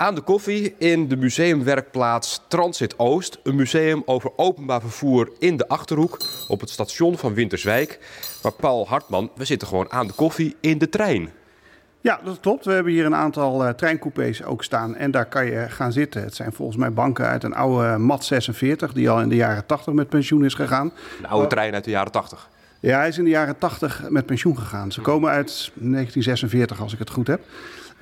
Aan de koffie in de museumwerkplaats Transit Oost. Een museum over openbaar vervoer in de Achterhoek op het station van Winterswijk. Maar Paul Hartman, we zitten gewoon aan de koffie in de trein. Ja, dat klopt. We hebben hier een aantal uh, treincoupés ook staan en daar kan je gaan zitten. Het zijn volgens mij banken uit een oude MAT 46 die al in de jaren 80 met pensioen is gegaan. Een oude trein uit de jaren 80? Ja, hij is in de jaren 80 met pensioen gegaan. Ze komen uit 1946 als ik het goed heb.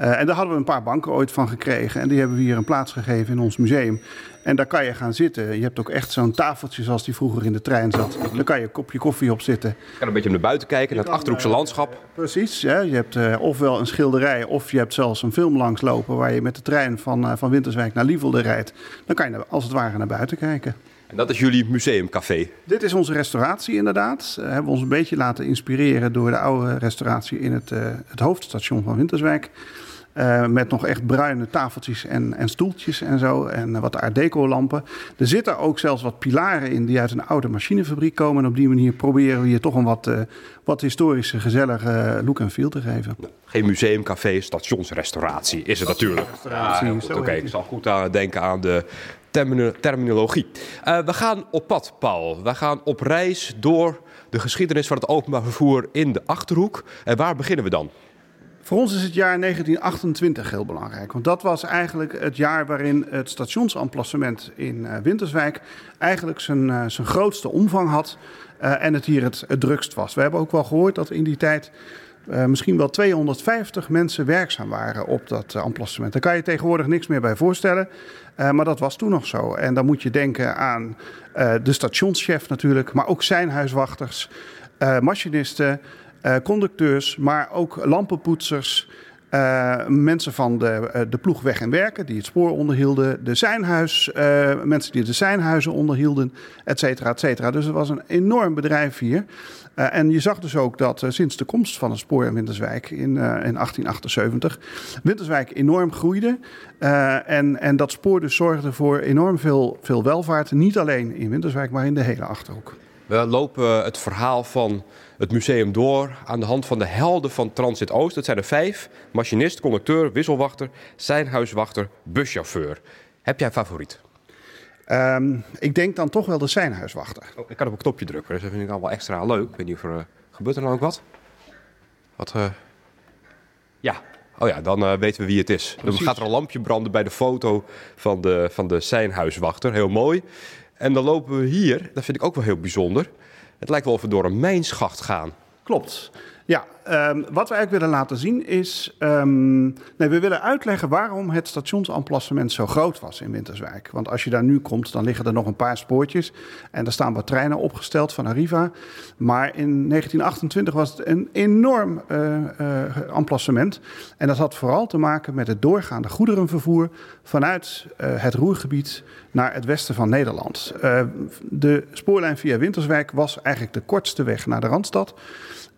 Uh, en daar hadden we een paar banken ooit van gekregen. En die hebben we hier een plaats gegeven in ons museum. En daar kan je gaan zitten. Je hebt ook echt zo'n tafeltje zoals die vroeger in de trein zat. Daar kan je een kopje koffie op zitten. Je kan een beetje naar buiten kijken, naar het Achterhoekse landschap. Uh, precies. Ja. Je hebt ofwel een schilderij of je hebt zelfs een film langslopen... waar je met de trein van, van Winterswijk naar Lievelde rijdt. Dan kan je als het ware naar buiten kijken. En dat is jullie museumcafé? Dit is onze restauratie inderdaad. We hebben ons een beetje laten inspireren door de oude restauratie in het, het hoofdstation van Winterswijk. Uh, met nog echt bruine tafeltjes en, en stoeltjes en zo. En wat art deco lampen. Er zitten ook zelfs wat pilaren in die uit een oude machinefabriek komen. En op die manier proberen we hier toch een wat, wat historische, gezellige look en feel te geven. Geen museum, café, stationsrestauratie is het natuurlijk. Ja, Oké, okay. ik zal goed aan denken aan de terminologie. Uh, we gaan op pad, Paul. We gaan op reis door de geschiedenis van het openbaar vervoer in de Achterhoek. En waar beginnen we dan? Voor ons is het jaar 1928 heel belangrijk. Want dat was eigenlijk het jaar waarin het stationsemplacement in uh, Winterswijk eigenlijk zijn, uh, zijn grootste omvang had. En het hier het, het drukst was. We hebben ook wel gehoord dat in die tijd misschien wel 250 mensen werkzaam waren op dat emplacement. Daar kan je tegenwoordig niks meer bij voorstellen. maar dat was toen nog zo. En dan moet je denken aan de stationschef natuurlijk, maar ook zijn huiswachters, machinisten. Uh, conducteurs, maar ook lampenpoetsers. Uh, mensen van de, uh, de ploeg Weg en Werken, die het spoor onderhielden. De zijnhuis, uh, mensen die de zijnhuizen onderhielden, et cetera, et cetera. Dus het was een enorm bedrijf hier. en je zag dus ook dat sinds de komst van het spoor in Winterswijk in, in 1878... Winterswijk enorm groeide. en, en dat spoor dus zorgde voor enorm veel, veel welvaart. Niet alleen in Winterswijk, maar in de hele Achterhoek. We lopen het verhaal van het museum door aan de hand van de helden van Transit Oost. Dat zijn er vijf: machinist, conducteur, wisselwachter, zijnhuiswachter, buschauffeur. Heb jij een favoriet? Um, ik denk dan toch wel de zijnhuiswachter. Oh, ik kan op een knopje drukken, dus dat vind ik al wel extra leuk. Ik weet niet of er uh, gebeurt er dan ook wat. Wat? Uh... Ja. Oh ja, dan uh, weten we wie het is. Precies. Dan gaat er een lampje branden bij de foto van de, van de zijnhuiswachter. Heel mooi. En dan lopen we hier, dat vind ik ook wel heel bijzonder. Het lijkt wel of we door een mijnschacht gaan. Klopt. Ja, um, wat we eigenlijk willen laten zien is... Um, nee, we willen uitleggen waarom het stationsemplacement zo groot was in Winterswijk. Want als je daar nu komt, dan liggen er nog een paar spoortjes. En er staan wat treinen opgesteld van Arriva. Maar in 1928 was het een enorm uh, uh, emplacement. En dat had vooral te maken met het doorgaande goederenvervoer... vanuit uh, het Roergebied naar het westen van Nederland. de spoorlijn via Winterswijk was eigenlijk de kortste weg naar de Randstad...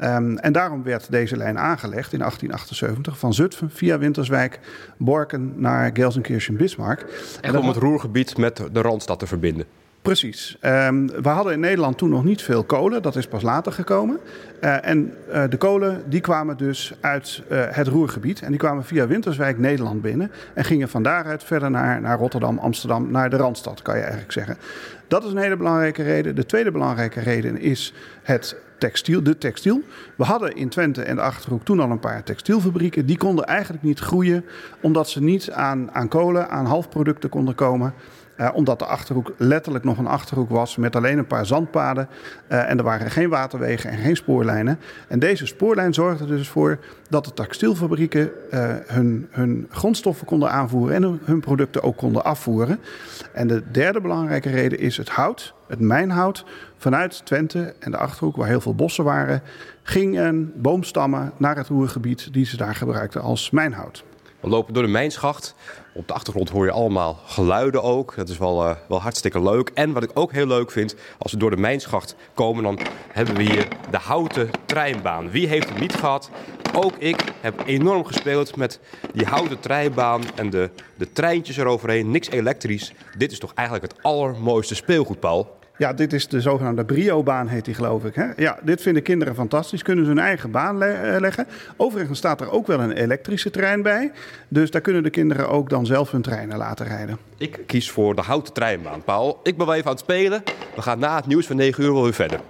Um, en daarom werd deze lijn aangelegd in 1878 van Zutphen via Winterswijk, Borken naar Gelsenkirchen-Bismarck. En om het Roergebied met de Randstad te verbinden. Precies. Um, we hadden in Nederland toen nog niet veel kolen. Dat is pas later gekomen. Uh, en uh, de kolen die kwamen dus uit uh, het Roergebied. En die kwamen via Winterswijk Nederland binnen. En gingen van daaruit verder naar, naar Rotterdam, Amsterdam, naar de Randstad, kan je eigenlijk zeggen. Dat is een hele belangrijke reden. De tweede belangrijke reden is het textiel, de textiel. We hadden in Twente en de Achterhoek toen al een paar textielfabrieken. Die konden eigenlijk niet groeien omdat ze niet aan, aan kolen, aan halfproducten konden komen. Uh, omdat de achterhoek letterlijk nog een achterhoek was met alleen een paar zandpaden. Uh, en er waren geen waterwegen en geen spoorlijnen. En deze spoorlijn zorgde dus voor dat de textielfabrieken uh, hun, hun grondstoffen konden aanvoeren en hun, hun producten ook konden afvoeren. En de derde belangrijke reden is het hout, het mijnhout. Vanuit Twente en de achterhoek, waar heel veel bossen waren, gingen boomstammen naar het Roergebied die ze daar gebruikten als mijnhout. We lopen door de mijnschacht. Op de achtergrond hoor je allemaal geluiden ook. Dat is wel, uh, wel hartstikke leuk. En wat ik ook heel leuk vind, als we door de mijnschacht komen, dan hebben we hier de houten treinbaan. Wie heeft het niet gehad? Ook ik heb enorm gespeeld met die houten treinbaan en de, de treintjes eroverheen. Niks elektrisch. Dit is toch eigenlijk het allermooiste speelgoed, Paul? Ja, dit is de zogenaamde Brio-baan, heet die geloof ik. Hè? Ja, dit vinden kinderen fantastisch. Kunnen ze hun eigen baan eh, leggen. Overigens staat er ook wel een elektrische trein bij. Dus daar kunnen de kinderen ook dan zelf hun treinen laten rijden. Ik kies voor de houten treinbaan. Paul, ik ben wel even aan het spelen. We gaan na het nieuws van 9 uur wel weer verder.